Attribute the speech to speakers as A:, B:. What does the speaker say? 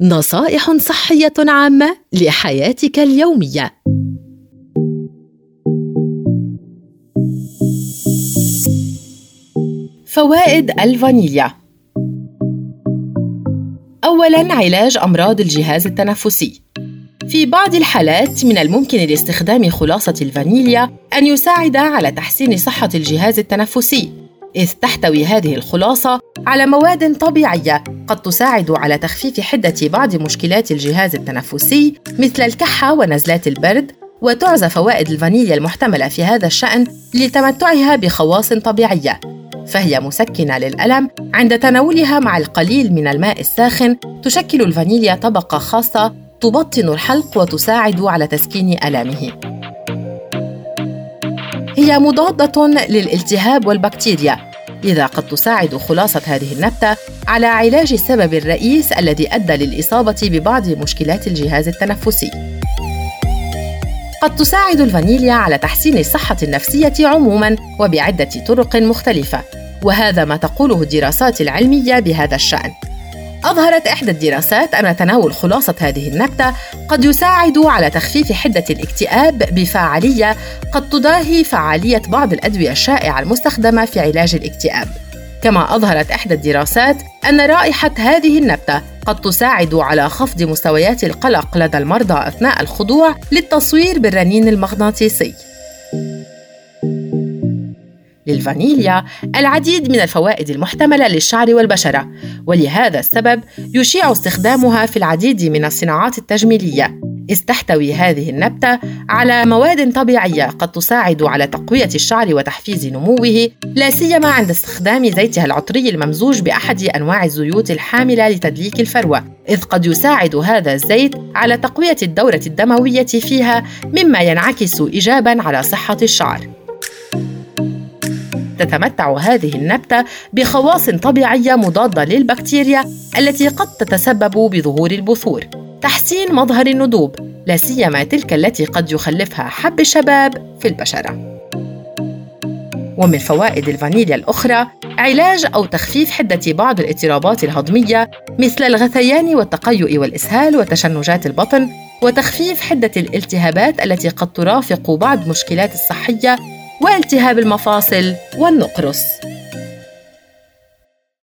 A: نصائح صحية عامة لحياتك اليومية. فوائد الفانيليا أولاً علاج أمراض الجهاز التنفسي. في بعض الحالات من الممكن لاستخدام خلاصة الفانيليا أن يساعد على تحسين صحة الجهاز التنفسي، إذ تحتوي هذه الخلاصة على مواد طبيعية قد تساعد على تخفيف حدة بعض مشكلات الجهاز التنفسي مثل الكحة ونزلات البرد وتعزى فوائد الفانيليا المحتملة في هذا الشأن لتمتعها بخواص طبيعية. فهي مسكنة للألم عند تناولها مع القليل من الماء الساخن. تشكل الفانيليا طبقة خاصة تبطن الحلق وتساعد على تسكين آلامه. هي مضادة للالتهاب والبكتيريا. لذا قد تساعد خلاصة هذه النبتة على علاج السبب الرئيس الذي أدى للإصابة ببعض مشكلات الجهاز التنفسي. قد تساعد الفانيليا على تحسين الصحة النفسية عموماً وبعدة طرق مختلفة، وهذا ما تقوله الدراسات العلمية بهذا الشأن. أظهرت إحدى الدراسات أن تناول خلاصة هذه النبتة قد يساعد على تخفيف حدة الاكتئاب بفاعلية قد تضاهي فعالية بعض الأدوية الشائعة المستخدمة في علاج الاكتئاب. كما أظهرت إحدى الدراسات أن رائحة هذه النبتة قد تساعد على خفض مستويات القلق لدى المرضى أثناء الخضوع للتصوير بالرنين المغناطيسي. للفانيليا العديد من الفوائد المحتملة للشعر والبشرة ولهذا السبب يشيع استخدامها في العديد من الصناعات التجميلية. إذ تحتوي هذه النبتة على مواد طبيعية قد تساعد على تقوية الشعر وتحفيز نموه لا سيما عند استخدام زيتها العطري الممزوج بأحد أنواع الزيوت الحاملة لتدليك الفروة إذ قد يساعد هذا الزيت على تقوية الدورة الدموية فيها مما ينعكس إيجاباً على صحة الشعر. تتمتع هذه النبتة بخواص طبيعية مضادة للبكتيريا التي قد تتسبب بظهور البثور. تحسين مظهر الندوب لا سيما تلك التي قد يخلفها حب الشباب في البشرة. ومن فوائد الفانيليا الأخرى علاج أو تخفيف حدة بعض الاضطرابات الهضمية مثل الغثيان والتقيؤ والإسهال وتشنجات البطن وتخفيف حدة الالتهابات التي قد ترافق بعض المشكلات الصحية والتهاب المفاصل والنقرس.